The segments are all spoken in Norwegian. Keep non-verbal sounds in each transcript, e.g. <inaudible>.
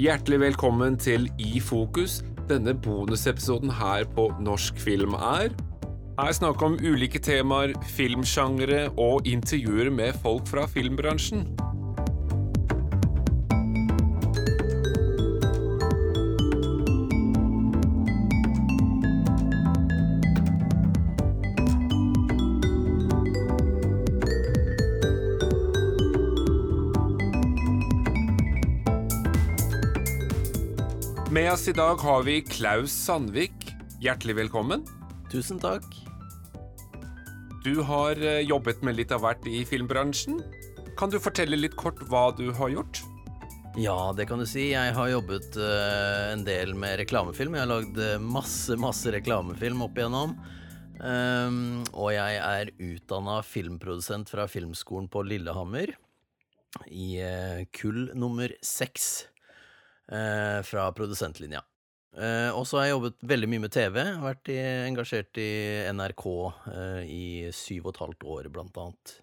Hjertelig velkommen til I fokus. Denne bonusepisoden her på Norsk film er Her snakker om ulike temaer, filmsjangre og intervjuer med folk fra filmbransjen. I dag har vi Klaus Sandvik. Hjertelig velkommen. Tusen takk. Du har eh, jobbet med litt av hvert i filmbransjen. Kan du fortelle litt kort hva du har gjort? Ja, det kan du si. Jeg har jobbet uh, en del med reklamefilm. Jeg har lagd uh, masse, masse reklamefilm opp igjennom. Um, og jeg er utdanna filmprodusent fra Filmskolen på Lillehammer i uh, kull nummer seks fra produsentlinja. og så har jeg jobbet veldig mye med TV. Vært i, engasjert i NRK i syv og et halvt år, blant annet.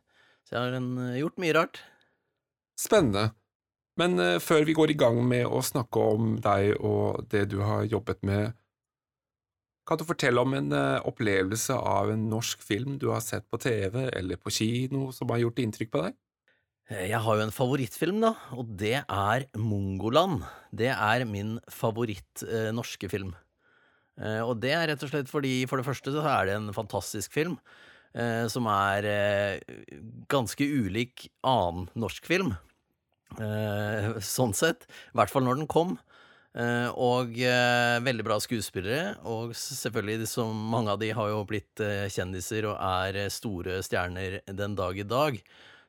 Så jeg har en, gjort mye rart. Spennende. Men eh, før vi går i gang med å snakke om deg og det du har jobbet med, kan du fortelle om en uh, opplevelse av en norsk film du har sett på TV eller på kino som har gjort inntrykk på deg? Jeg har jo en favorittfilm, da, og det er Mongoland. Det er min favoritt-norske norske film. og det er rett og slett fordi, for det første, så er det en fantastisk film. som er ganske ulik annen norsk film. Uh, sånn sett. I hvert fall når den kom. Uh, og veldig bra skuespillere. Og selvfølgelig, som mange av de har jo blitt kjendiser og er store stjerner den dag i dag.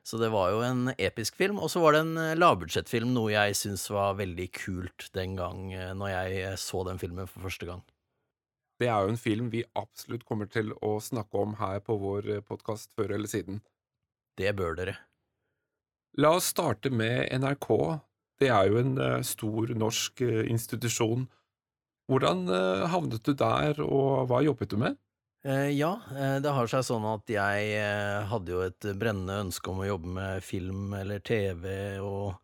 Så det var jo en episk film. Og så var det en lavbudsjettfilm, noe jeg syns var veldig kult den gang når jeg så den filmen for første gang. Det er jo en film vi absolutt kommer til å snakke om her på vår podkast før eller siden. Det bør dere. La oss starte med NRK. Det er jo en stor norsk institusjon. Hvordan havnet du der, og hva jobbet du med? Ja, det har seg sånn at jeg hadde jo et brennende ønske om å jobbe med film eller TV og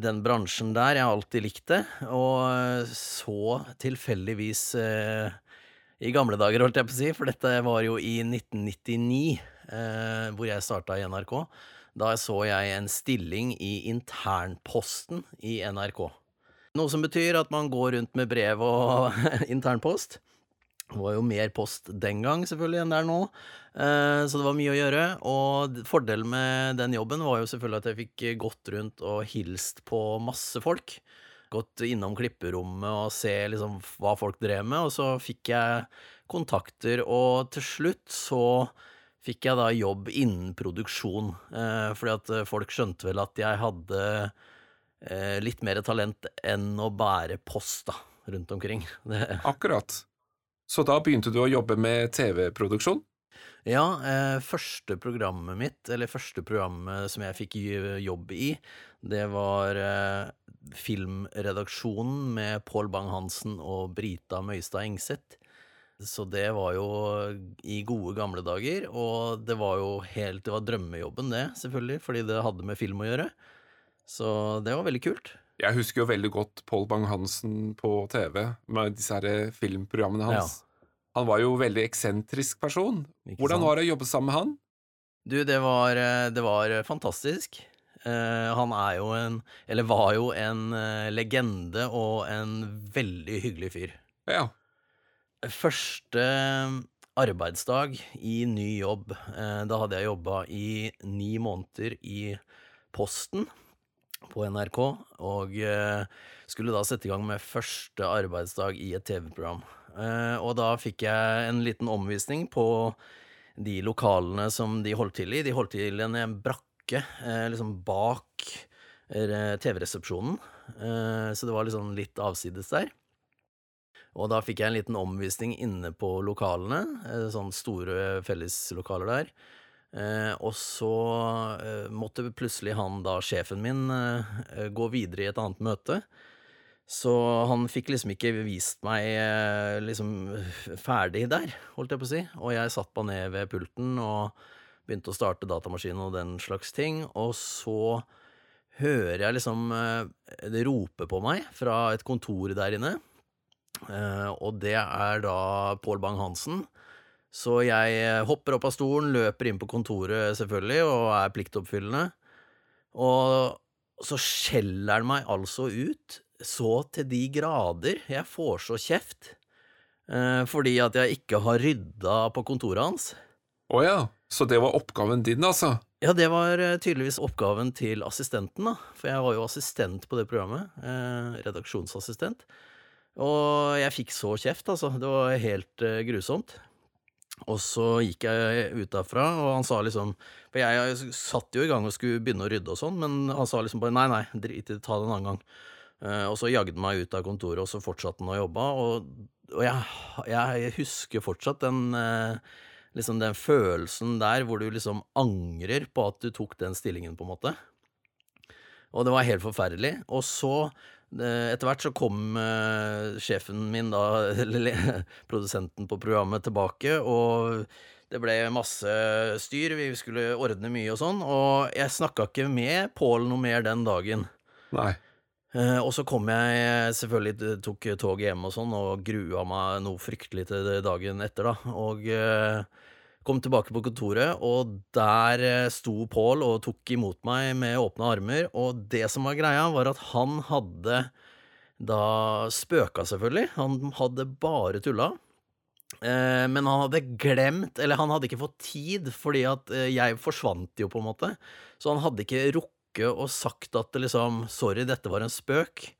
den bransjen der. Jeg har alltid likt det. Og så tilfeldigvis i gamle dager, holdt jeg på å si, for dette var jo i 1999, hvor jeg starta i NRK. Da så jeg en stilling i internposten i NRK. Noe som betyr at man går rundt med brev og <laughs> internpost. Det var jo mer post den gang selvfølgelig enn det er nå, eh, så det var mye å gjøre. Og fordelen med den jobben var jo selvfølgelig at jeg fikk gått rundt og hilst på masse folk. Gått innom klipperommet og se liksom hva folk drev med, og så fikk jeg kontakter, og til slutt så fikk jeg da jobb innen produksjon. Eh, fordi at folk skjønte vel at jeg hadde eh, litt mer talent enn å bære post da, rundt omkring. <laughs> Akkurat. Så da begynte du å jobbe med TV-produksjon? Ja, eh, første programmet mitt, eller første programmet som jeg fikk jobb i, det var eh, Filmredaksjonen med Pål Bang-Hansen og Brita Møystad Engseth. Så det var jo i gode gamle dager, og det var jo helt Det var drømmejobben, det, selvfølgelig, fordi det hadde med film å gjøre. Så det var veldig kult. Jeg husker jo veldig godt Pål Bang-Hansen på TV med disse her filmprogrammene hans. Ja. Han var jo veldig eksentrisk person. Hvordan var det å jobbe sammen med han? Du, det var, det var fantastisk. Uh, han er jo en Eller var jo en uh, legende og en veldig hyggelig fyr. Ja. Første arbeidsdag i ny jobb, eh, da hadde jeg jobba i ni måneder i Posten på NRK, og eh, skulle da sette i gang med første arbeidsdag i et TV-program. Eh, og da fikk jeg en liten omvisning på de lokalene som de holdt til i. De holdt til i en brakke liksom bak TV-resepsjonen, så det var liksom litt avsides der. Og da fikk jeg en liten omvisning inne på lokalene, eh, sånne store felleslokaler der. Eh, og så eh, måtte plutselig han da, sjefen min, eh, gå videre i et annet møte. Så han fikk liksom ikke vist meg eh, liksom ferdig der, holdt jeg på å si. Og jeg satt meg ned ved pulten og begynte å starte datamaskinen og den slags ting. Og så hører jeg liksom eh, det roper på meg fra et kontor der inne. Eh, og det er da Pål Bang-Hansen. Så jeg eh, hopper opp av stolen, løper inn på kontoret selvfølgelig, og er pliktoppfyllende. Og så skjeller han meg altså ut, så til de grader. Jeg får så kjeft. Eh, fordi at jeg ikke har rydda på kontoret hans. Å ja, så det var oppgaven din, altså? Ja, det var eh, tydeligvis oppgaven til assistenten, da. For jeg var jo assistent på det programmet. Eh, redaksjonsassistent. Og jeg fikk så kjeft, altså. Det var helt eh, grusomt. Og så gikk jeg ut derfra, og han sa liksom For jeg, satt jo i gang og skulle begynne å rydde og sånn, men han sa liksom bare nei, nei, drit i det, ta det en annen gang. Eh, og så jagde han meg ut av kontoret, og så fortsatte han å jobbe. Og, og jeg, jeg husker fortsatt den eh, liksom den følelsen der hvor du liksom angrer på at du tok den stillingen, på en måte. Og det var helt forferdelig. Og så, etter hvert, så kom eh, sjefen min, da, <laughs> eller produsenten på programmet, tilbake, og det ble masse styr, vi skulle ordne mye og sånn, og jeg snakka ikke med Pål noe mer den dagen. Nei. Eh, og så kom jeg selvfølgelig, tok toget hjem og sånn, og grua meg noe fryktelig til dagen etter, da. Og eh, kom tilbake på kontoret, og der eh, sto Pål og tok imot meg med åpne armer. Og det som var greia, var at han hadde da spøka, selvfølgelig. Han hadde bare tulla. Eh, men han hadde glemt, eller han hadde ikke fått tid, fordi at eh, jeg forsvant jo, på en måte. Så han hadde ikke rukket og sagt at liksom Sorry, dette var en spøk.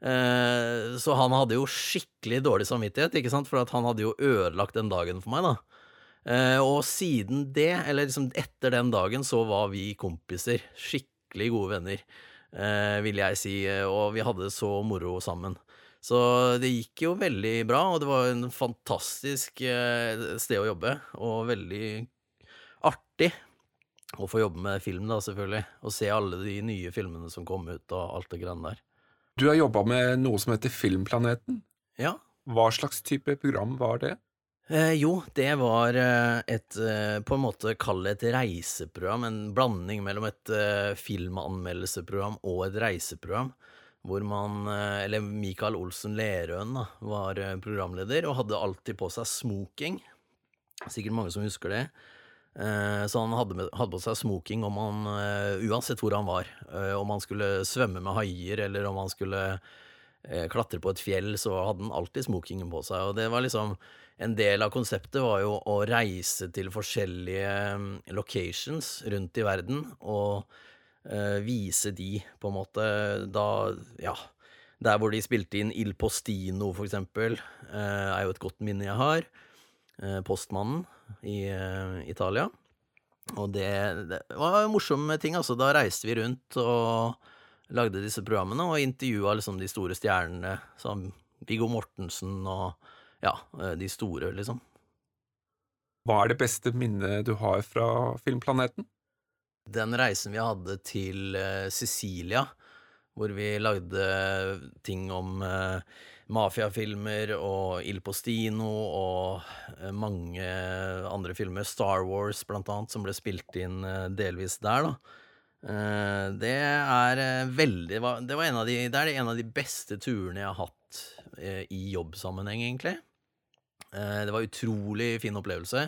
Så han hadde jo skikkelig dårlig samvittighet, ikke sant, for han hadde jo ødelagt den dagen for meg, da. Eh, og siden det, eller liksom etter den dagen, så var vi kompiser. Skikkelig gode venner, eh, vil jeg si, og vi hadde det så moro sammen. Så det gikk jo veldig bra, og det var en fantastisk eh, sted å jobbe, og veldig artig å få jobbe med film, da, selvfølgelig. Og se alle de nye filmene som kom ut, og alt det greiene der. Du har jobba med noe som heter Filmplaneten. Ja. Hva slags type program var det? Eh, jo, det var eh, et eh, På en måte kall det et reiseprogram. En blanding mellom et eh, filmanmeldelseprogram og et reiseprogram. Hvor man Eller Michael Olsen Lerøen da, var programleder og hadde alltid på seg smoking. Sikkert mange som husker det. Så han hadde, hadde på seg smoking om han, uansett hvor han var. Om han skulle svømme med haier, eller om han skulle klatre på et fjell, så hadde han alltid smokingen på seg. Og det var liksom En del av konseptet var jo å reise til forskjellige mm, locations rundt i verden, og eh, vise de, på en måte, da Ja. Der hvor de spilte inn Il Postino, for eksempel, eh, er jo et godt minne jeg har. Eh, Postmannen i eh, Italia. Og det, det var morsomme ting, altså. Da reiste vi rundt og lagde disse programmene og intervjua liksom de store stjernene, som Viggo Mortensen og ja, eh, de store, liksom. Hva er det beste minnet du har fra Filmplaneten? Den reisen vi hadde til eh, Sicilia, hvor vi lagde ting om uh, mafiafilmer og Il Postino og mange andre filmer, Star Wars blant annet, som ble spilt inn delvis der, da. Eh, det er eh, veldig Det var en av de, det er en av de beste turene jeg har hatt eh, i jobbsammenheng, egentlig. Det var utrolig fin opplevelse.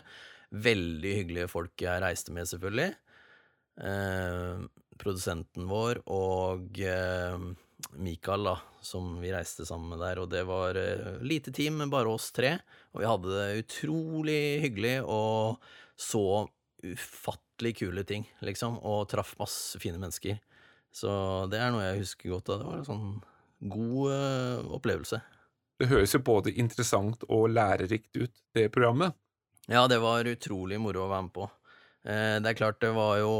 Veldig hyggelige folk jeg reiste med, selvfølgelig. Produsenten vår og Mikael, da, som vi reiste sammen med der. Og det var lite team, bare oss tre. Og vi hadde det utrolig hyggelig og så ufattelig kule ting, liksom. Og traff masse fine mennesker. Så det er noe jeg husker godt. Da. Det var en sånn god uh, opplevelse. Det høres jo både interessant og lærerikt ut, det programmet. Ja, det var utrolig moro å være med på. Eh, det er klart, det var jo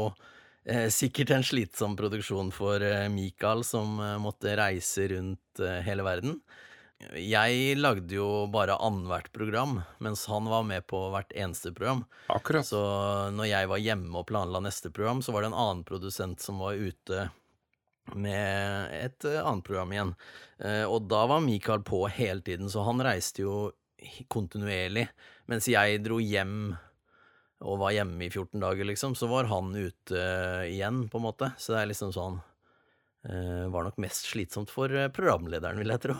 eh, sikkert en slitsom produksjon for eh, Mikael, som måtte reise rundt hele verden. Jeg lagde jo bare annethvert program, mens han var med på hvert eneste program. Akkurat. Så når jeg var hjemme og planla neste program, så var det en annen produsent som var ute med et eh, annet program igjen. Eh, Og da var Mikael på hele tiden, så han reiste jo kontinuerlig. Mens jeg dro hjem og var hjemme i 14 dager, liksom, så var han ute igjen, på en måte. Så det er liksom sånn eh, var nok mest slitsomt for programlederen, vil jeg tro.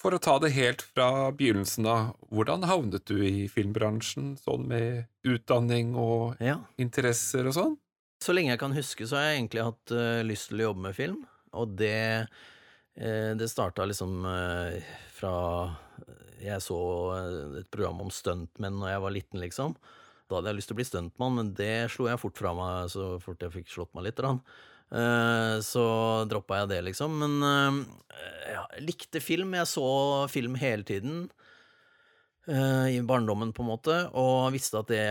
For å ta det helt fra begynnelsen av, hvordan havnet du i filmbransjen, sånn med utdanning og Ja. interesser og sånn? Så lenge jeg kan huske, så har jeg egentlig hatt uh, lyst til å jobbe med film, og det uh, Det starta liksom uh, fra Jeg så et program om stuntmenn da jeg var liten, liksom. Da hadde jeg lyst til å bli stuntmann, men det slo jeg fort fra meg så fort jeg fikk slått meg litt. Eh, så droppa jeg det, liksom. Men eh, jeg likte film. Jeg så film hele tiden. eh, I barndommen, på en måte, og visste at det,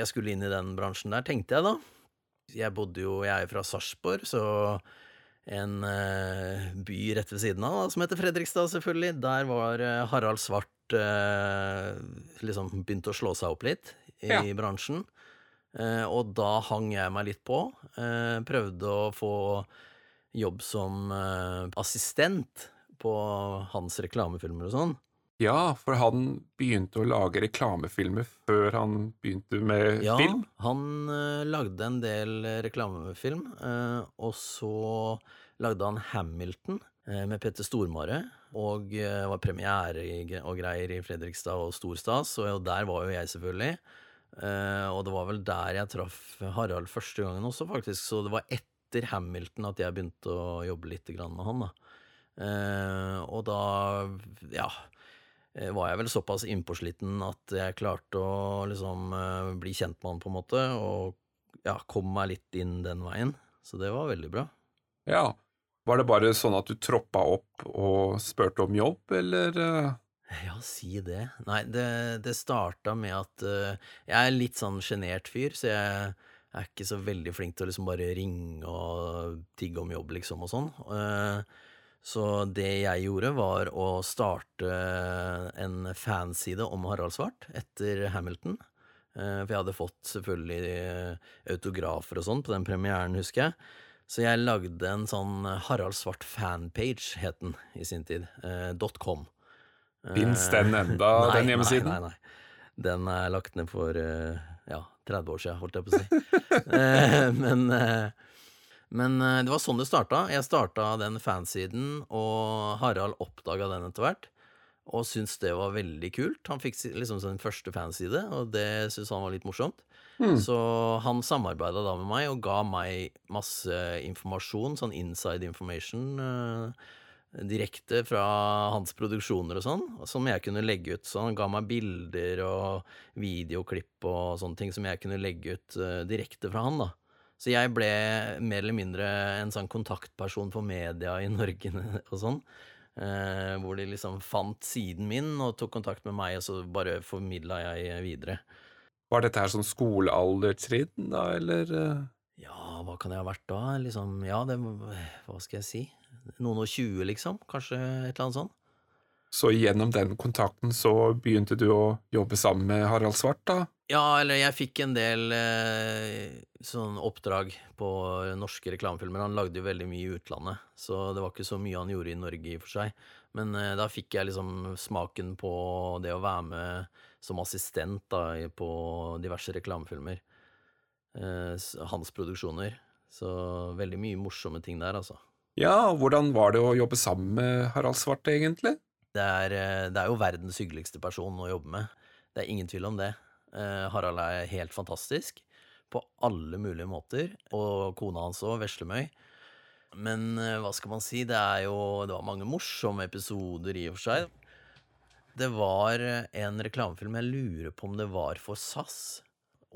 jeg skulle inn i den bransjen der, tenkte jeg da. Jeg bodde jo Jeg er fra Sarpsborg, så en by rett ved siden av, som heter Fredrikstad, selvfølgelig. Der var Harald Svart liksom begynte å slå seg opp litt i Ja. bransjen. Eh, og da hang jeg meg litt på. Eh, prøvde å få jobb som eh, assistent på hans reklamefilmer og sånn. Ja, for han begynte å lage reklamefilmer før han begynte med Ja, film. han eh, lagde en del reklamefilm, eh, og så lagde han Hamilton eh, med Petter Stormare, og var premiere og greier i Fredrikstad og Storstas, og der var jo jeg selvfølgelig. Eh, og det var vel der jeg traff Harald første gangen også, faktisk, så det var etter Hamilton at jeg begynte å jobbe litt med han, da. Uh, og da, ja eh, var jeg vel såpass innpåsliten at jeg klarte å liksom uh, bli kjent med han, på en måte, og ja, kom meg litt inn den veien. Så det var veldig bra. Ja. Var det bare sånn at du troppa opp og spurte om jobb, eller Ja, si det. Nei, det, det starta med at eh, jeg er litt sånn sjenert fyr, så jeg er ikke så veldig flink til å liksom bare ringe og tigge om jobb, liksom, og sånn. Eh, så det jeg gjorde, var å starte en fanside om Harald Svart etter Hamilton. Eh, For jeg hadde fått selvfølgelig autografer og sånn på den premieren, husker jeg. Så jeg lagde en sånn Harald Svart fanpage, het den i sin tid. Eh, .com. Fins Eh, den enda, <laughs> nei, den hjemmesiden? Nei, nei, nei. Den er lagt ned for eh, ja, 30 år siden, holdt jeg på å si. Eh, <laughs> men, eh, men eh, det var sånn det starta. Jeg starta den fansiden, og Harald oppdaga den etter hvert. Og syntes det var veldig kult. Han fikk liksom sin første fanside, og det syntes han var litt morsomt. Mm. Så han samarbeida da med meg og ga meg masse informasjon, sånn inside information, eh, direkte fra hans produksjoner og sånn, som jeg kunne legge ut. Så han ga meg bilder og videoklipp og sånne ting som jeg kunne legge ut uh, direkte fra han, da. Så jeg ble mer eller mindre en sånn kontaktperson for media i <laughs> Norge og sånn. Uh, hvor de liksom fant siden min og tok kontakt med meg, og så bare formidla jeg videre. Var dette her sånn skolealdertrinn, da, eller eh? Ja, hva kan jeg ha vært da? Liksom, ja, det Hva skal jeg si? Noen og tjue, liksom? Kanskje et eller annet sånt? Så gjennom den kontakten så begynte du å jobbe sammen med Harald Svart, da? Ja, eller jeg fikk en del eh, sånn oppdrag på norske reklamefilmer. Han lagde jo veldig mye i utlandet, så det var ikke så mye han gjorde i Norge i og for seg. Men eh, da fikk jeg liksom smaken på det å være med som assistent da, på diverse reklamefilmer. Eh, hans produksjoner. Så veldig mye morsomme ting der, altså. Ja, hvordan var det å jobbe sammen med Harald Svart, egentlig? Det er, eh, det er jo verdens hyggeligste person å jobbe med. Det er ingen tvil om det. Eh, Harald er helt fantastisk på alle mulige måter, og kona hans òg, Veslemøy. Men hva skal man si, det er jo Det var mange morsomme episoder i og for seg. Det var en reklamefilm, jeg lurer på om det var for SAS.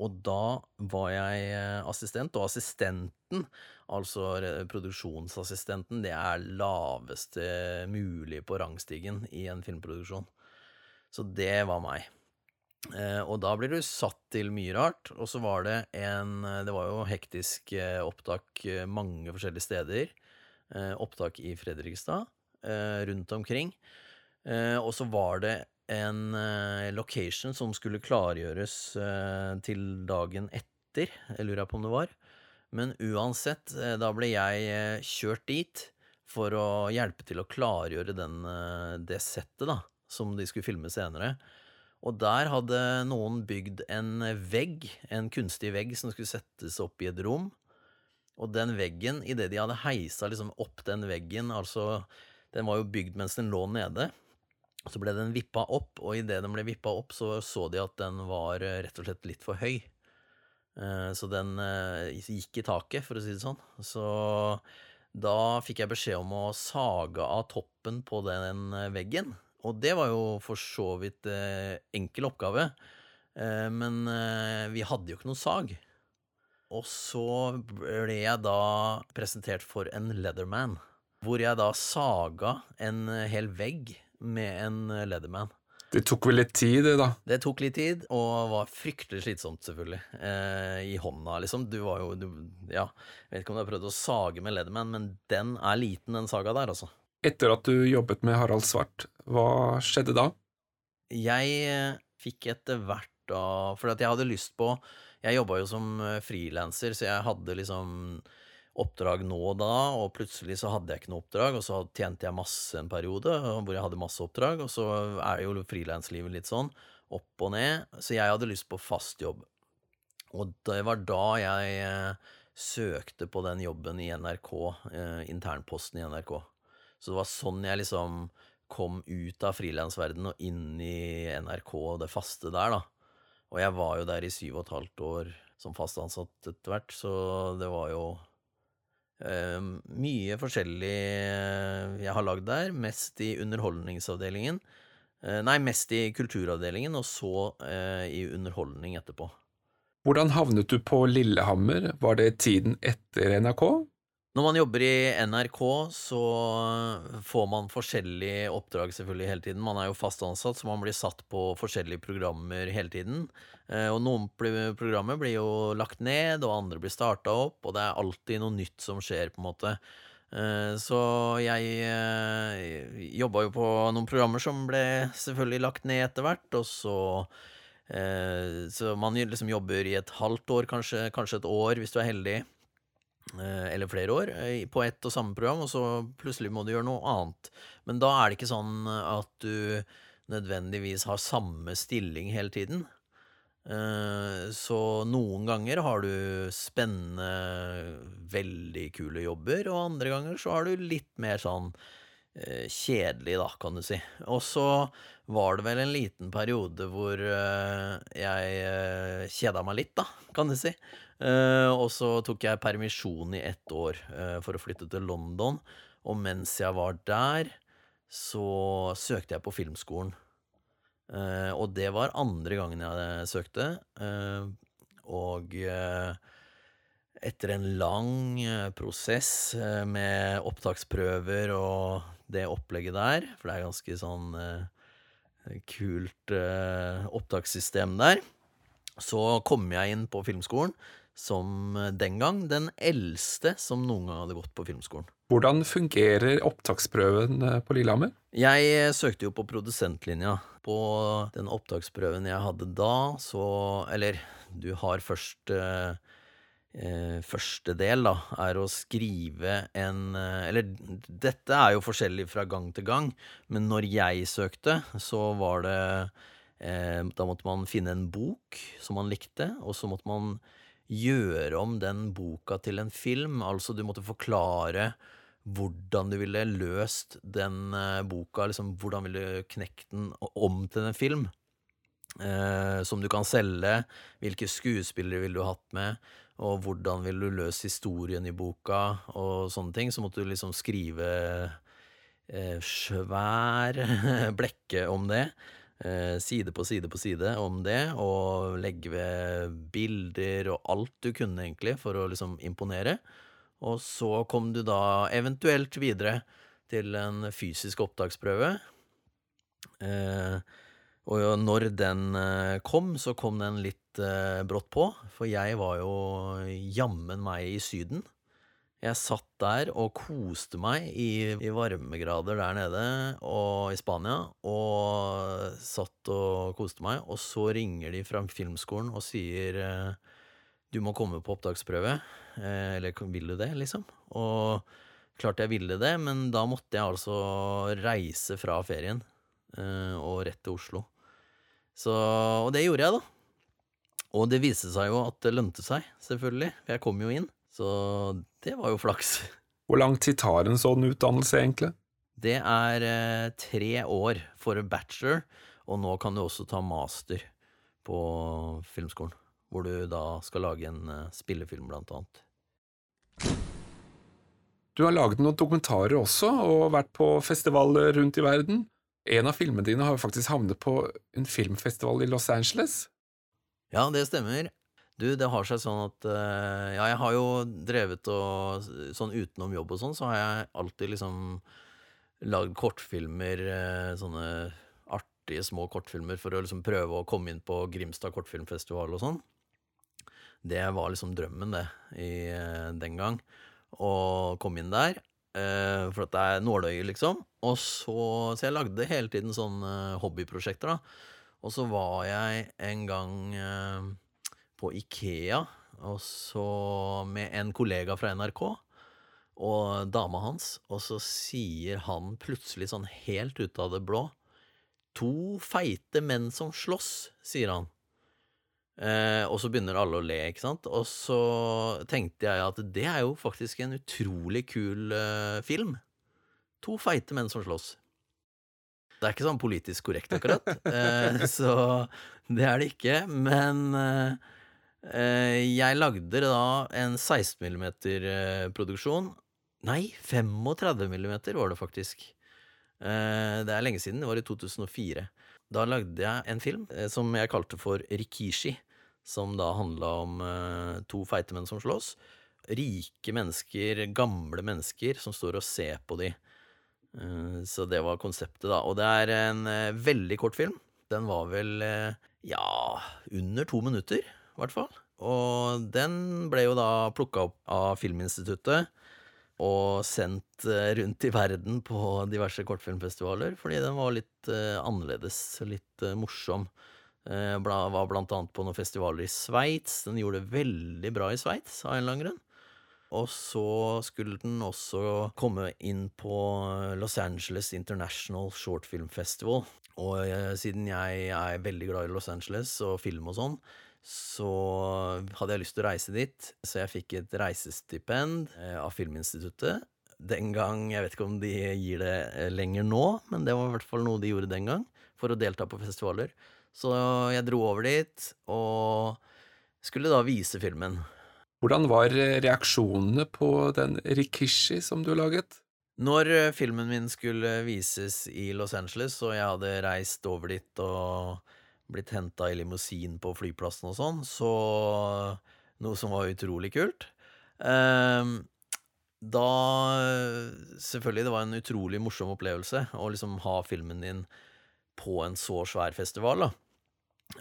Og da var jeg eh, assistent, og assistenten, altså produksjonsassistenten, det er laveste mulig på rangstigen i en filmproduksjon. Så det var meg. Eh, og da blir du satt til mye rart. Og så var det en Det var jo hektisk eh, opptak mange forskjellige steder. Opptak i Fredrikstad, rundt omkring. Og så var det en eh, location som skulle klargjøres eh, til dagen etter, jeg lurer på om det var. Men uansett, eh, da ble jeg kjørt dit for å hjelpe til å klargjøre den, det settet, da, som de skulle filme senere. Og der hadde noen bygd en vegg, en kunstig vegg som skulle settes opp i et rom. Og den veggen, idet de hadde heisa liksom opp den veggen, altså Den var jo bygd mens den lå nede. Så ble den vippa opp, og idet den ble vippa opp, så så de at den var eh, rett og slett litt for høy. Eh, Så den eh, gikk i taket, for å si det sånn. Så da fikk jeg beskjed om å sage av toppen på den veggen. Og det var jo for så vidt enkel oppgave. Men vi hadde jo ikke noe sag. Og så ble jeg da presentert for en Leatherman. Hvor jeg da saga en hel vegg med en Leatherman. Det tok vel litt tid, det, da. Det tok litt tid, og var fryktelig slitsomt, selvfølgelig. Eh, I hånda, liksom. Du var jo du, Ja, jeg vet ikke om du har prøvd å sage med Leatherman, men den er liten, den saga der, altså. Etter at du jobbet med Harald Svart, hva skjedde da? Jeg eh, fikk etter hvert da For at jeg hadde lyst på Jeg jobba jo som eh, frilanser, så jeg hadde liksom oppdrag nå og da, og plutselig så hadde jeg ikke noe oppdrag, og så tjente jeg masse en periode hvor jeg hadde masse oppdrag, og så er jo frilanslivet litt sånn opp og ned, så jeg hadde lyst på fast jobb. Og det var da jeg eh, søkte på den jobben i NRK, eh, internposten i NRK. Så det var sånn jeg liksom kom ut av frilansverdenen og inn i NRK og det faste der, da. Og jeg var jo der i syv og et halvt år som fast ansatt etter hvert, så det var jo eh, mye forskjellig eh, jeg har lagd der. Mest i underholdningsavdelingen. Uh, nei, mest i kulturavdelingen, og så uh, i underholdning etterpå. Hvordan havnet du på Lillehammer? Var det tiden etter NRK? Når man jobber i NRK, så får man forskjellige oppdrag selvfølgelig hele tiden. Man er jo fast ansatt, så man blir satt på forskjellige programmer hele tiden. Eh, Og noen programmer blir jo lagt ned, og andre blir starta opp, og det er alltid noe nytt som skjer, på en måte. Eh, Så jeg eh, jobba jo på noen programmer som ble selvfølgelig lagt ned etter hvert, og så Så man liksom jobber i et halvt år, kanskje, kanskje et år, hvis du er heldig eller flere år, eh, på ett og samme program, og så plutselig må du gjøre noe annet. Men da er det ikke sånn at du nødvendigvis har samme stilling hele tiden. Eh, Så noen ganger har du spennende, veldig kule jobber, og andre ganger så har du litt mer sånn eh, kjedelig, da, kan du si. Og så var det vel en liten periode hvor eh, jeg uh, kjeda meg litt, da, kan du si. Eh, og så tok jeg permisjon i ett år eh, for å flytte til London. Og mens jeg var der, så søkte jeg på filmskolen. Eh, og det var andre gangen jeg søkte. eh, og eh, etter en lang eh, prosess eh, med opptaksprøver og det opplegget der, for det er ganske sånn eh, kult eh, opptakssystem der, så kom jeg inn på filmskolen som eh, den gang den eldste som noen gang hadde gått på filmskolen. Hvordan fungerer opptaksprøven på Lillehammer? Jeg søkte jo på produsentlinja. På den opptaksprøven jeg hadde da, så Eller du har først eh, eh, Første del, da, er å skrive en eh, Eller dette er jo forskjellig fra gang til gang, men når jeg søkte, så var det eh, Da måtte man finne en bok som man likte, og så måtte man gjøre om den boka til en film. Altså, du måtte forklare hvordan du ville løst den eh, boka, liksom hvordan ville du knekt den om til en film. Eh, som du kan selge, hvilke skuespillere ville du hatt med, og hvordan vil du løse historien i boka, og sånne ting. Så måtte du liksom skrive eh, svær <laughs> blekke om det. Eh, side på side på side om det, og legge ved bilder og alt du kunne, egentlig, for å liksom imponere. Og så kom du da eventuelt videre til en fysisk opptaksprøve. Eh, og når den eh, kom, så kom den litt eh, brått på, for jeg var jo jammen meg i Syden. Jeg satt der og koste meg i, i varmegrader der nede og i Spania, og satt og koste meg, og så ringer de fra filmskolen og sier eh, du må komme på opptaksprøve, eller vil du det, liksom? Og klart jeg ville det, men da måtte jeg altså reise fra ferien og rett til Oslo. Så, og det gjorde jeg, da. Og det viste seg jo at det lønte seg, selvfølgelig. Jeg kom jo inn. Så det var jo flaks. <laughs> Hvor lang tid tar en sånn utdannelse, egentlig? Det er eh, tre år for bachelor, og nå kan du også ta master på filmskolen. Hvor du da skal lage en eh, spillefilm, blant annet. Du har laget noen dokumentarer også, og vært på festivaler rundt i verden. En av filmene dine har jo faktisk havnet på en filmfestival i Los Angeles. Ja, det stemmer. Du, det har seg sånn at eh, Ja, jeg har jo drevet og Sånn utenom jobb og sånn, så har jeg alltid liksom lagd kortfilmer, eh, sånne artige små kortfilmer, for å liksom prøve å komme inn på Grimstad kortfilmfestival og sånn. Det var liksom drømmen, det, i eh, den gang. Å komme inn der. Eh, for at det er nåløye, liksom. Og så Så jeg lagde hele tiden sånne hobbyprosjekter, da. Og så var jeg en gang uh, på Ikea, og så med en kollega fra NRK og dama hans, og så sier han plutselig sånn helt ut av det blå To feite menn som slåss, sier han. Eh, og så begynner alle å le, ikke sant? Og så tenkte jeg at det er jo faktisk en utrolig kul eh, film. To feite menn som slåss. Det er ikke sånn politisk korrekt, akkurat, <laughs> eh, så det er det ikke. Men eh, eh, jeg lagde da en 16 mm-produksjon. Nei, 35 mm var det faktisk. Eh, det er lenge siden, det var i 2004. Da lagde jeg en film eh, som jeg kalte for Rikishi, som da handla om eh, to feite menn som slåss. Rike mennesker, gamle mennesker, som står og ser på de. Eh, Så det var konseptet, da. Og det er en veldig kort film. Den var vel, ja, under to minutter, i hvert fall. Og den ble jo da plukka opp av Filminstituttet og sendt eh, rundt i verden på diverse kortfilmfestivaler, fordi den var litt eh, annerledes, litt eh, morsom. Var blant annet på noen festivaler i Sveits. Den gjorde det veldig bra i Sveits, av en eller annen grunn. Og så skulle den også komme inn på Los Angeles International Short Film Festival. Og siden jeg er veldig glad i Los Angeles og film og sånn, så hadde jeg lyst til å reise dit. Så jeg fikk et reisestipend eh, av Filminstituttet. Den gang, Jeg vet ikke om de gir det eh, lenger nå, men det var i hvert fall noe de gjorde den gang. For å delta på festivaler. Så jeg dro over dit, og skulle da vise filmen. Hvordan var eh, reaksjonene på den Rikishi som du laget? Når filmen min skulle vises i Los Angeles, og jeg hadde reist over dit og blitt henta i limousin på flyplassen og sånn, så Noe som var utrolig kult. Ehm, da Selvfølgelig, det var en utrolig morsom opplevelse å liksom ha filmen din på en så svær festival, da.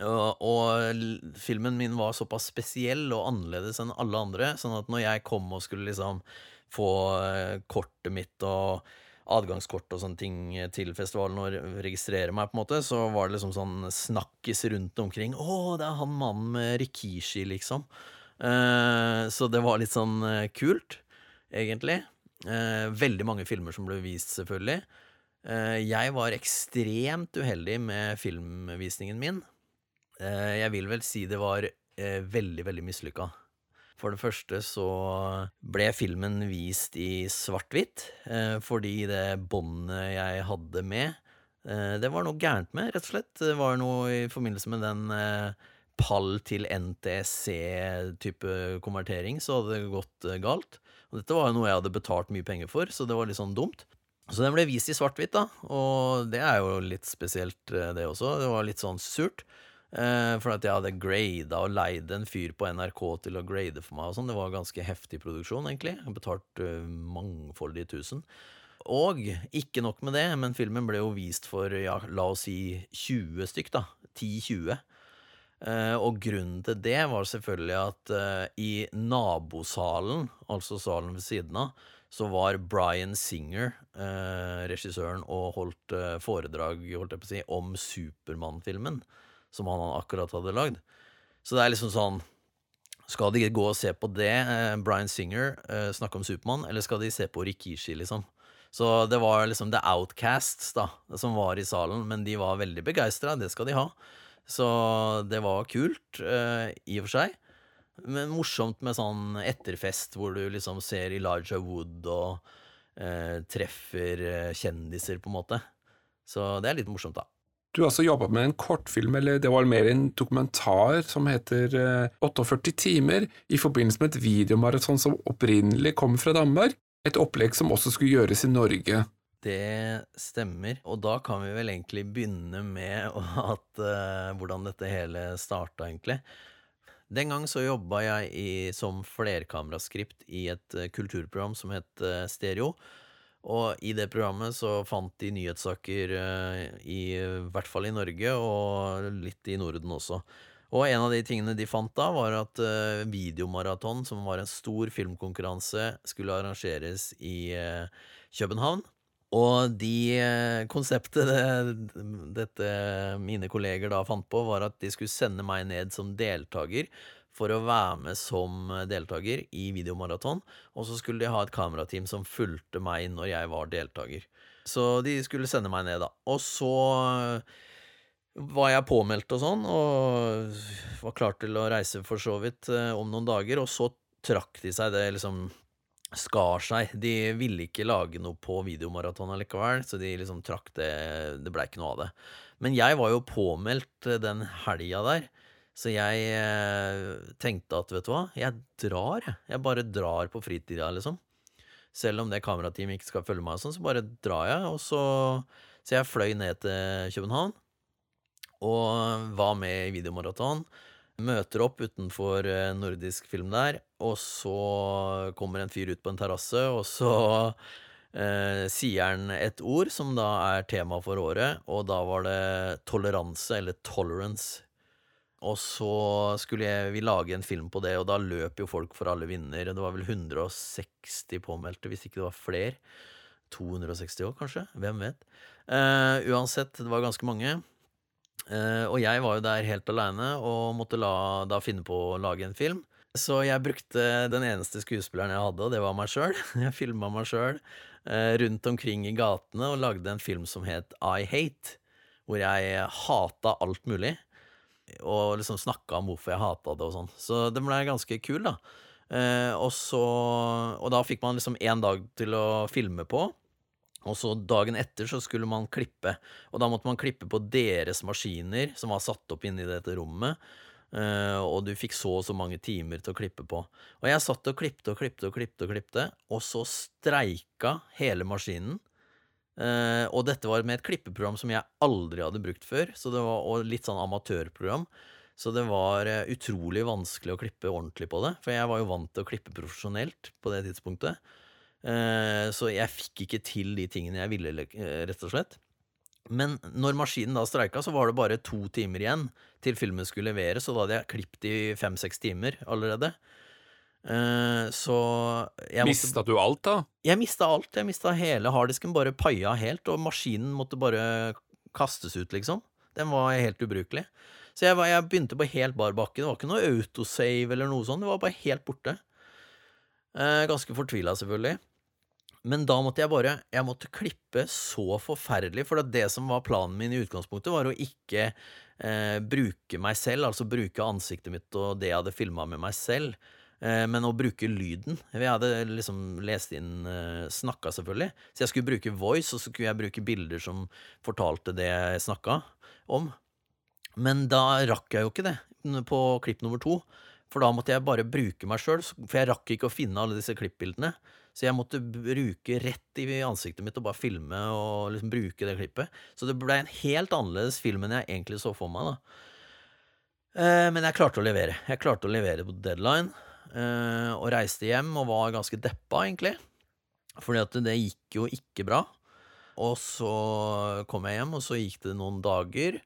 Og, filmen min var såpass spesiell og annerledes enn alle andre, sånn at når jeg kom og skulle liksom få eh, kortet mitt og adgangskort og sånne ting til festivalen og re- registrere meg, på en måte, så var det liksom sånn snakkis rundt omkring. 'Å, det er han mannen med Rikishi', liksom. Uh, så det var litt sånn uh, kult, egentlig. Uh, veldig mange filmer som ble vist, selvfølgelig. Jeg var ekstremt uheldig med filmvisningen min. Jeg vil vel si det var veldig, veldig mislykka. For det første så ble filmen vist i svart-hvitt, eh, fordi det båndet jeg hadde med, eh, det var noe gærent med, rett og slett. Det var noe i forbindelse med den eh, pall til NTSC-type konvertering, så hadde det gått galt. Og dette var jo noe jeg hadde betalt mye penger for, så det var litt sånn dumt. Så den ble vist i svart-hvitt, da, og det er jo litt spesielt, det også. Det var litt sånn surt. Eh, for at jeg hadde grada og leid en fyr på NRK til å grade for meg og sånn. Det var ganske heftig produksjon, egentlig. Jeg betalt uh, mangfoldige tusen. Og ikke nok med det, men filmen ble jo vist for, ja, la oss si 20 stykk, da. 10-20. Eh, og grunnen til det var selvfølgelig at eh, i nabosalen, altså salen ved siden av, så var Bryan Singer, eh, regissøren, og holdt eh, foredrag holdt jeg på å si, om Supermann-filmen som han akkurat hadde lagd. Så det er liksom sånn Skal de gå og se på det, eh, Bryan Singer, eh, snakke om Supermann, eller skal de se på Rikishi, liksom? Så det var liksom The Outcasts da, som var i salen, men de var veldig begeistra, det skal de ha. Så det var kult, eh, i og for seg. Men morsomt med sånn etterfest hvor du liksom ser Elijah Wood og eh, treffer eh, kjendiser, på en måte. Så det er litt morsomt, da. Du har også jobba med en kortfilm, eller det var mer en dokumentar, som heter eh, 48 timer, i forbindelse med et videomaraton som opprinnelig kom fra Danmark. Et opplegg som også skulle gjøres i Norge. Det stemmer. Og da kan vi vel egentlig begynne med <laughs> at, uh, hvordan dette hele starta, egentlig. Den gang så jobba jeg i, som flerkameraskript i et uh, kulturprogram som het Stereo. Og i det programmet så fant de nyhetssaker i, i hvert fall i Norge, og litt i Norden også. Og en av de tingene de fant da, var at Videomaraton, som var en stor filmkonkurranse, skulle arrangeres i København. Og de uh, konseptet det, dette mine kolleger da fant på, var at de skulle sende meg ned som deltaker for å være med som deltaker i videomaraton. Og så skulle de ha et kamerateam som fulgte meg når jeg var deltaker. Så de skulle sende meg ned, da. Og så var jeg påmeldt og sånn, og var klar til å reise for så vidt eh, om noen dager. Og så trakk de seg det liksom skar seg. De ville ikke lage noe på videomaraton allikevel, så de liksom trakk det Det blei ikke noe av det. Men jeg var jo påmeldt eh, den helga der, så jeg eh, tenkte at vet du hva, jeg drar, jeg. Jeg bare drar på fritida, liksom. Selv om det kamerateamet ikke skal følge meg, sånn, så bare drar jeg. Og så, så jeg fløy ned til København og var med i videomaraton. Møter opp utenfor eh, nordisk film der, og så kommer en fyr ut på en terrasse, og så <laughs> eh, sier han et ord som da er tema for året, og da var det toleranse, eller tolerance. Og så skulle vi lage en film på det, og da løp jo folk for alle vinner. Det var vel 160 påmeldte, hvis ikke det var flere. 260 år, kanskje? Hvem vet? Uh, uansett, det var ganske mange. Uh, og jeg var jo der helt aleine og måtte la, da finne på å lage en film. Så jeg brukte den eneste skuespilleren jeg hadde, og det var meg sjøl. <laughs> Jeg filma meg sjøl uh, rundt omkring i gatene og lagde en film som het I Hate, hvor jeg hata alt mulig. Og liksom snakka om hvorfor jeg hata det og sånn. Så den ble ganske kul, da. Eh, og så Og da fikk man liksom én dag til å filme på. Og så dagen etter så skulle man klippe, og da måtte man klippe på deres maskiner som var satt opp inne i dette rommet. eh, og du fikk så og så mange timer til å klippe på. Og jeg satt og klippte og klippte og klippte, og klippte, og så streika hele maskinen. Uh, og dette var med et klippeprogram som jeg aldri hadde brukt før, så det var, og litt sånn amatørprogram. Så det var uh, utrolig vanskelig å klippe ordentlig på det, for jeg var jo vant til å klippe profesjonelt på det tidspunktet. Uh, så jeg fikk ikke til de tingene jeg ville, rett og slett. Men når maskinen da streika, så var det bare to timer igjen til filmen skulle leveres, og da hadde jeg klippet i fem-seks timer allerede. Uh, så jeg Mista måtte, du alt, da? Jeg mista alt. Jeg mista hele harddisken. Bare paia helt, og maskinen måtte bare kastes ut, liksom. Den var helt ubrukelig. Så jeg, var, jeg begynte på helt bar bakke. Det var ikke noe autosave eller noe sånt. Det var bare helt borte. Uh, ganske fortvila, selvfølgelig. Men da måtte jeg bare Jeg måtte klippe så forferdelig, for det som var planen min i utgangspunktet, var å ikke eh, bruke meg selv, altså bruke ansiktet mitt og det jeg hadde filma med meg selv, eh, men å bruke lyden. Jeg hadde liksom lest inn eh, Snakka, selvfølgelig. Så jeg skulle bruke voice, og så skulle jeg bruke bilder som fortalte det jeg snakka om. Men da rakk jeg jo ikke det på klipp nummer to. For da måtte jeg bare bruke meg sjøl, for jeg rakk ikke å finne alle disse klippbildene. Så jeg måtte bruke rett i ansiktet mitt og bare filme og liksom bruke det klippet. Så det ble en helt annerledes film enn jeg egentlig så for meg. da. Eh, men jeg klarte å levere. Jeg klarte å levere på deadline. Eh, og reiste hjem og var ganske deppa, egentlig. Fordi at det gikk jo ikke bra. Og så kom jeg hjem, og så gikk det noen dager.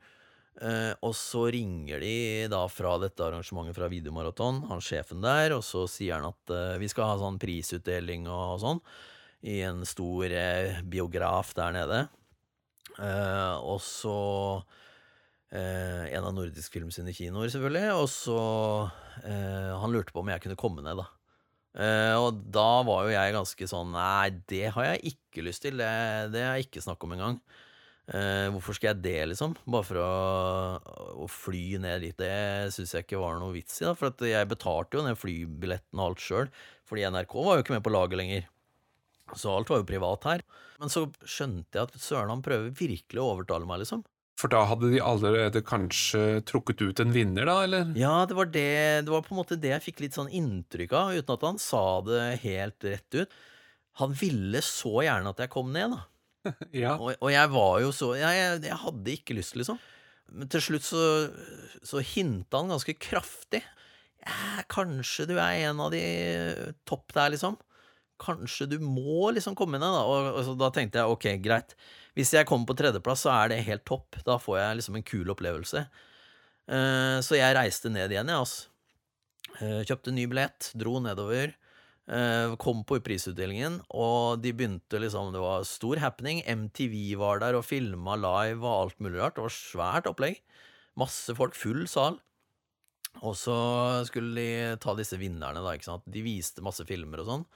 Eh, og så ringer de da fra dette arrangementet fra Videomaraton, han sjefen der, og så sier han at eh, vi skal ha sånn prisutdeling og, sånn i en stor biograf der nede. Og så En av Nordisk Film sine kinoer, selvfølgelig. Og så Han lurte på om jeg kunne komme ned, da. og da var jo jeg ganske sånn Nei, det har jeg ikke lyst til. Det, det er ikke snakk om engang. Uh, hvorfor skal jeg det, liksom? Bare for å, å fly ned dit. Det syns jeg ikke var noe vits i, da. For jeg betalte jo den flybilletten og alt sjøl. Fordi NRK var jo ikke med på laget lenger. Så alt var jo privat her. Men så skjønte jeg at søren, han prøver virkelig å overtale meg, liksom. For da hadde de allerede kanskje trukket ut en vinner, da, eller? Ja, det var det Det var på en måte det jeg fikk litt sånn inntrykk av, uten at han sa det helt rett ut. Han ville så gjerne at jeg kom ned, da. <laughs> Ja. Og, og jeg var jo så jeg, jeg, jeg hadde ikke lyst, liksom. Men til slutt så, så hinta han ganske kraftig. Ja, kanskje du er en av de topp der, liksom. Kanskje du må liksom komme ned, da. Og, og så da tenkte jeg ok, greit. Hvis jeg kommer på tredjeplass, så er det helt topp. Da får jeg liksom en kul opplevelse. Eh, så jeg reiste ned igjen, jeg, altså. Eh, kjøpte ny billett, dro nedover. Eh, kom på prisutdelingen, og de begynte liksom Det var stor happening. MTV var der og filma live og alt mulig rart. Det var svært opplegg. Masse folk, full sal. Og så skulle de ta disse vinnerne, da, ikke sant. De viste masse filmer og sånn.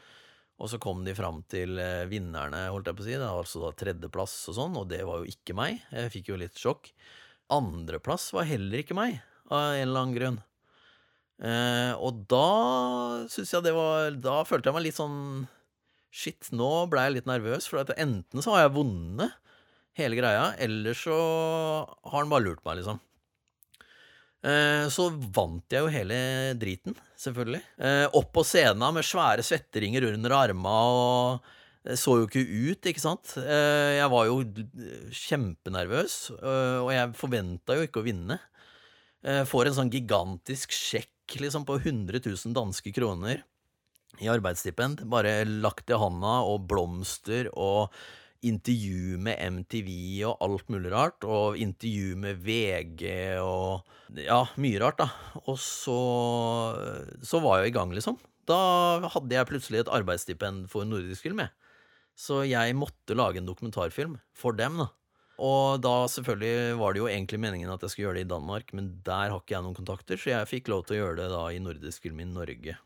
Og så kom de fram til eh, vinnerne, holdt jeg på å si. Var altså da tredjeplass og sånn, og det var jo ikke meg. Jeg fikk jo litt sjokk. Andreplass var heller ikke meg, av en eller annen grunn. Eh, og da syns jeg det var Da følte jeg meg litt sånn Shit, nå ble jeg litt nervøs, for enten så har jeg vunnet hele greia, eller så har han bare lurt meg, liksom. Eh, så vant jeg jo hele driten, selvfølgelig. Eh, opp på scenen med svære svetteringer under arma og det så jo ikke ut, ikke sant. Eh, jeg var jo kjempenervøs, eh, og jeg forventa jo ikke å vinne. Eh, får en sånn gigantisk sjekk liksom på 100 000 danske kroner i arbeidsstipend. Bare lagt i handa, og blomster og intervju med MTV og alt mulig rart. Og intervju med VG og Ja, mye rart, da. Og så, så var jeg i gang, liksom. Da hadde jeg plutselig et arbeidsstipend for nordisk film, jeg. Så jeg måtte lage en dokumentarfilm for dem, da. Og da selvfølgelig var det jo egentlig meningen at jeg skulle gjøre det i Danmark, men der har ikke jeg noen kontakter, så jeg fikk lov til å gjøre det da i Nordisk Film i Norge.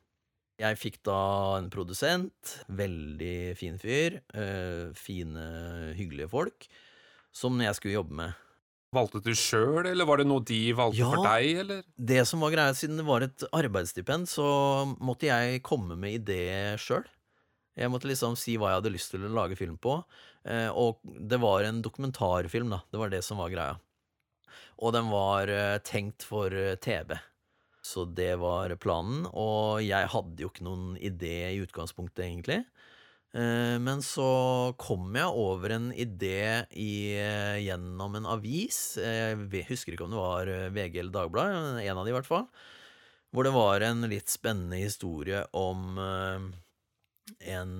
Jeg fikk da en produsent, veldig fin fyr, øh, fine, hyggelige folk, som jeg skulle jobbe med. Valgte du sjøl, eller var det noe de valgte Ja. for deg, eller? Det som var greia, siden det var et arbeidsstipend, så måtte jeg komme med idé sjøl. Jeg måtte liksom si hva jeg hadde lyst til å lage film på. Eh, og det var en dokumentarfilm, da. Det var det som var greia. Og den var eh, tenkt for TV. Så det var planen. Og jeg hadde jo ikke noen idé i utgangspunktet, egentlig. Eh, Men så kom jeg over en idé i, eh, gjennom en avis. Jeg husker ikke om det var eh, VG eller Dagbladet, en av de i hvert fall. Hvor det var en litt spennende historie om en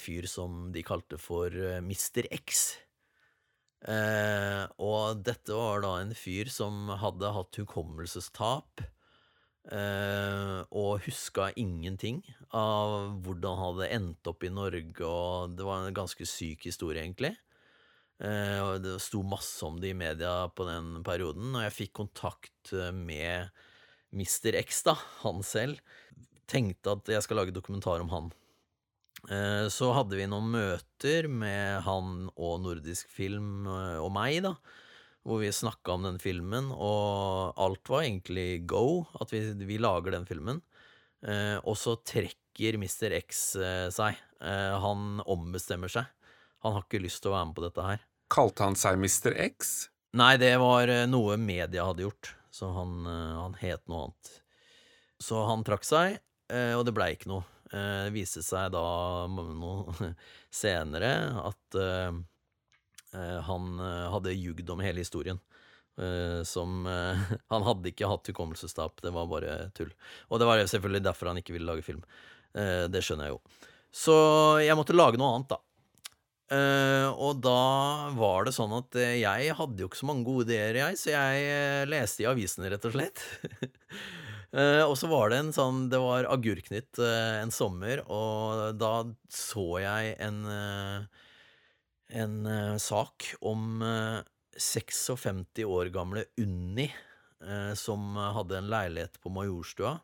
fyr som de kalte for Mr. X. Og dette var da en fyr som hadde hatt hukommelsestap. Eh, og huska ingenting av hvordan han hadde endt opp i Norge, og det var en ganske syk historie, egentlig. Uh, det sto masse om det i media på den perioden, og jeg fikk kontakt eh, med Mr. X, da, han selv. Tenkte at jeg skal lage dokumentar om han. Uh, Så hadde vi noen møter med han og Nordisk Film og meg, da. Hvor vi snakka om den filmen, og alt var egentlig go. At vi, vi lager den filmen. Eh, og så trekker Mr. X eh, seg. Eh, han ombestemmer seg. Han har ikke lyst til å være med på dette her. Kalte han seg Mr. X? Nei, det var eh, noe media hadde gjort, så han, eh, han het noe annet. Så han trakk seg, eh, og det blei ikke noe. Det viste seg da noe <laughs> senere at han eh, hadde ljugd om hele historien. Eh, Som eh, <laughs> Han hadde ikke hatt hukommelsestap, det var bare tull. Og det var selvfølgelig derfor han ikke ville lage film. Eh, Det skjønner jeg jo. Så jeg måtte lage noe annet, da. Eh, og da var det sånn at eh, jeg hadde jo ikke så mange gode ideer, jeg, så jeg eh, leste i avisene, rett og slett. Uh, <laughs> og så var det en sånn Det var Agurknytt uh, en sommer, og da så jeg en eh, En eh, sak om eh, 56 år gamle Unni, eh, som hadde en leilighet på Majorstua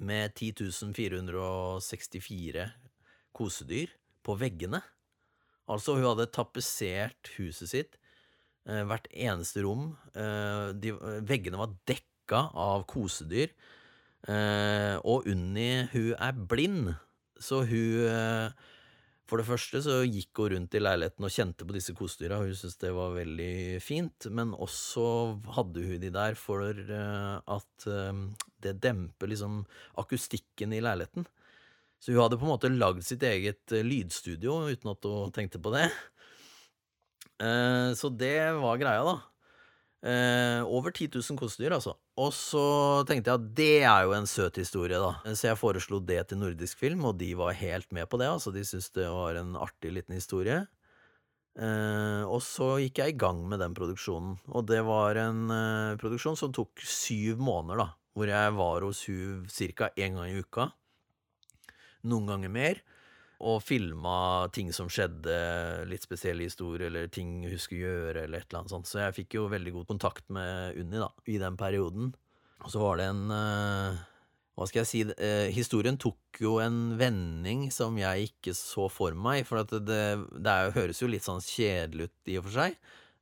med 10.464 kosedyr på veggene. Altså, hun hadde tapetsert huset sitt Eh, hvert eneste rom. Eh, de, veggene var dekka av kosedyr. Eh, og Unni, hun er blind, så hun eh, For det første så gikk hun rundt i leiligheten og kjente på disse kosedyra, hun syntes det var veldig fint, men også hadde hun de der for eh, at eh, det demper liksom akustikken i leiligheten. Så hun hadde på en måte lagd sitt eget eh, lydstudio uten at hun tenkte på det. Så det var greia, da. Eh, over 10 000 kosedyr, altså. Og så tenkte jeg at det er jo en søt historie, da. Så jeg foreslo det til Nordisk Film, og de var helt med på det. Altså, de syntes det var en artig liten historie. Eh, og så gikk jeg i gang med den produksjonen. Og det var en eh, produksjon som tok syv måneder, da. Hvor jeg var hos hun ca. én gang i uka. Noen ganger mer og filma ting som skjedde, litt spesielle historier, eller ting hun skulle gjøre, eller et eller annet sånt. Så jeg fikk jo veldig god kontakt med Unni da, i den perioden. Og så var det en uh, Hva skal jeg si uh, Historien tok jo en vending som jeg ikke så for meg. For det, det, det er, høres jo litt sånn kjedelig ut i og for seg.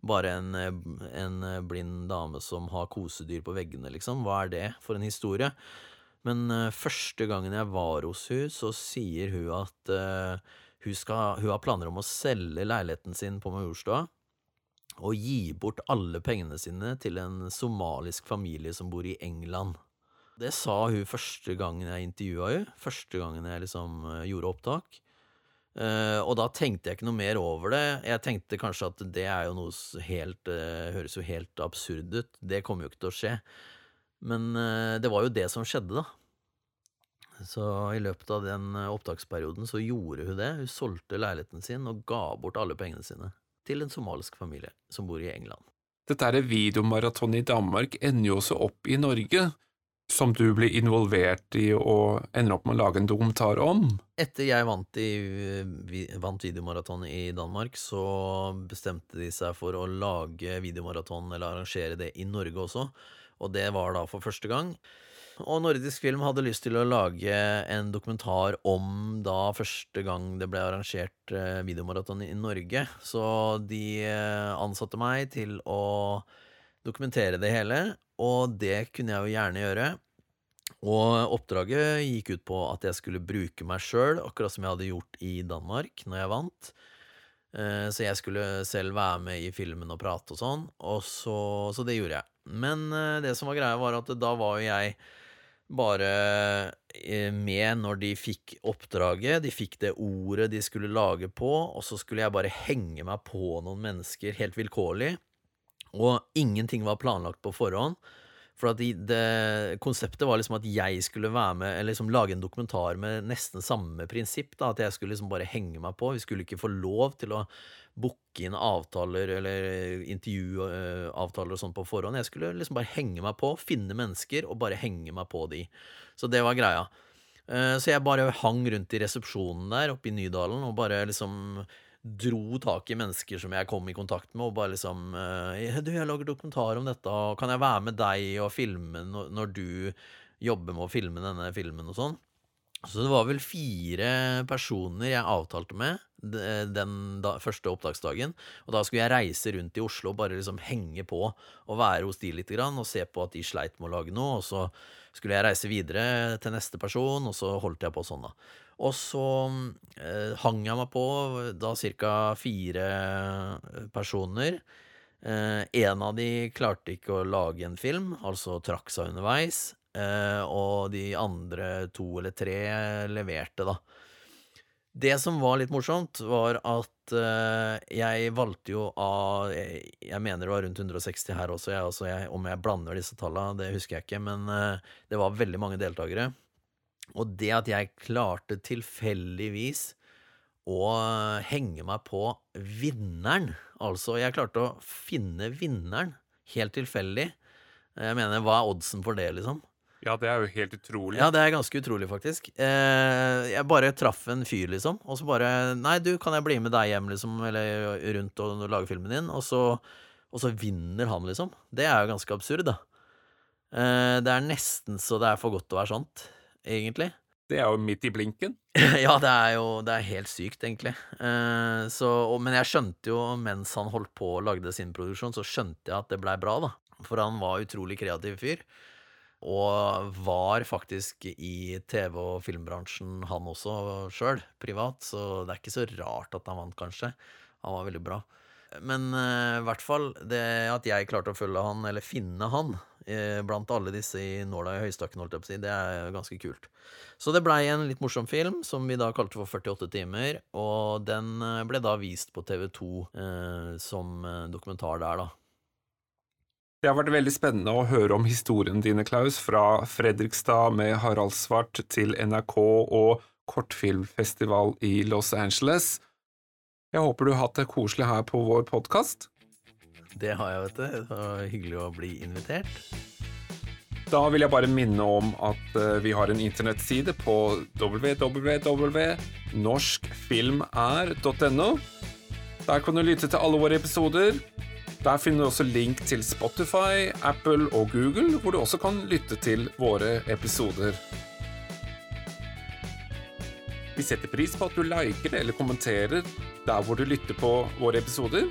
Bare en, en blind dame som har kosedyr på veggene, liksom. Hva er det for en historie? Men uh, første gangen jeg var hos hun, så sier hun at uh, hun, skal, hun, har planer om å selge leiligheten sin på Majorstua og gi bort alle pengene sine til en somalisk familie som bor i England. Det sa hun første gangen jeg intervjua henne, første gangen jeg liksom uh, gjorde opptak. og da tenkte jeg ikke noe mer over det. Jeg tenkte kanskje at det er jo noe helt Høres jo helt absurd ut. Det kommer jo ikke til å skje. Men det var jo det som skjedde, da. Så i løpet av den eh, opptaksperioden så gjorde hun det. Hun solgte leiligheten sin og ga bort alle pengene sine til en somalisk familie som bor i England. Dette videomaratonet i Danmark ender jo også opp i Norge, som du blir involvert i og ender opp med å lage en dokumentar om. Etter jeg vant, i, vant videomaratonet i Danmark, så bestemte de seg for å lage videomaraton, eller arrangere det i Norge også, og det var da for første gang. Og Nordisk Film hadde lyst til å lage en dokumentar om da første gang det ble arrangert eh, videomaraton i Norge. Så de eh, ansatte meg til å dokumentere det hele, og det kunne jeg jo gjerne gjøre. Og oppdraget gikk ut på at jeg skulle bruke meg sjøl, akkurat som jeg hadde gjort i Danmark når jeg vant. Eh, så jeg skulle selv være med i filmen og prate og sånn, og så, så det gjorde jeg. Men det som var greia, var at da var jo jeg bare eh, med når de fikk oppdraget. De fikk det ordet de skulle lage på, og så skulle jeg bare henge meg på noen mennesker helt vilkårlig. Og ingenting var planlagt på forhånd. For at det, konseptet var liksom at jeg skulle være med Eller liksom lage en dokumentar med nesten samme prinsipp. da, At jeg skulle liksom bare henge meg på. Vi skulle ikke få lov til å booke inn avtaler eller intervjuavtaler og sånn på forhånd. Jeg skulle liksom bare henge meg på, finne mennesker og bare henge meg på de. Så det var greia. Eh, så jeg bare hang rundt i resepsjonen der oppe i Nydalen og bare liksom dro tak i mennesker som jeg kom i kontakt med, og bare liksom eh, Du, jeg lager dokumentar om dette, og kan jeg være med deg og filme når du jobber med å filme denne filmen og sånn? Så det var vel fire personer jeg avtalte med den da, første opptaksdagen. Og da skulle jeg reise rundt i Oslo og bare liksom henge på og være hos de litt grann, og se på at de sleit med å lage noe. Og så skulle jeg reise videre til neste person, og så holdt jeg på sånn, da. Og så eh, hang jeg meg på da ca. fire personer. Eh, en av de klarte ikke å lage en film, altså trakk seg underveis. Eh, og de andre to eller tre leverte, da. Det som var litt morsomt, var at uh, jeg valgte jo av jeg, jeg, mener det var rundt 160 her også, jeg, altså jeg, om jeg blander disse tallene, det husker jeg ikke, men uh, det var veldig mange deltakere. Og det at jeg klarte tilfeldigvis å henge meg på vinneren, altså jeg klarte å finne vinneren helt tilfeldig. Jeg mener, hva er oddsen for det, liksom? Ja, det er jo helt utrolig. Ja, det er ganske utrolig, faktisk. Eh, jeg bare traff en fyr, liksom, og så bare Nei, du, kan jeg bli med deg hjem, liksom, eller rundt og lage filmen din? Og så, og så vinner han, liksom. Det er jo ganske absurd, da. Eh, det er nesten så det er for godt til å være sant, egentlig. Det er jo midt i blinken. <laughs> ja, det er jo det er helt sykt, egentlig. Eh, så, og, men jeg skjønte jo, mens han holdt på og lagde sin produksjon, så skjønte jeg at det blei bra, da. For han var utrolig kreativ fyr. Og var faktisk i TV- og filmbransjen, han også sjøl, privat. Så det er ikke så rart at han vant, kanskje. Han var veldig bra. Men eh, i hvert fall det at jeg klarte å følge han, eller finne han, blant alle disse i nåla i høystakken, holdt jeg på å si, det er ganske kult. Så det blei en litt morsom film, som vi da kalte for 48 timer, og den eh, ble da vist på TV2 eh, som eh, dokumentar der, da. Det har vært veldig spennende å høre om historiene dine, Klaus, fra Fredrikstad med Haraldsvart til NRK og kortfilmfestival i Los Angeles. Jeg håper du har hatt det koselig her på vår podkast. Det har jeg, vet du. Det var hyggelig å bli invitert. Da vil jeg bare minne om at uh, vi har en internettside på www.norskfilmer.no. Der kan du lytte til alle våre episoder. Der finner du også link til Spotify, Apple og Google, hvor du også kan lytte til våre episoder. Vi setter pris på at du liker eller kommenterer der hvor du lytter på våre episoder.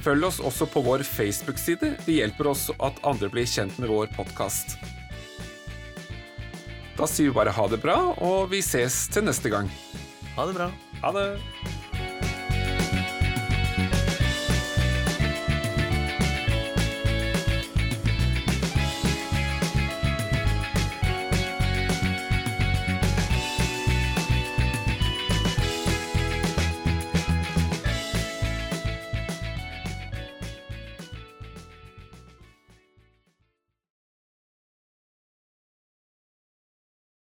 Følg oss også på vår Facebook-side. Det hjelper oss at andre blir kjent med vår podkast. Da sier vi bare ha det bra, og vi ses til neste gang. Ha det bra. Ha det!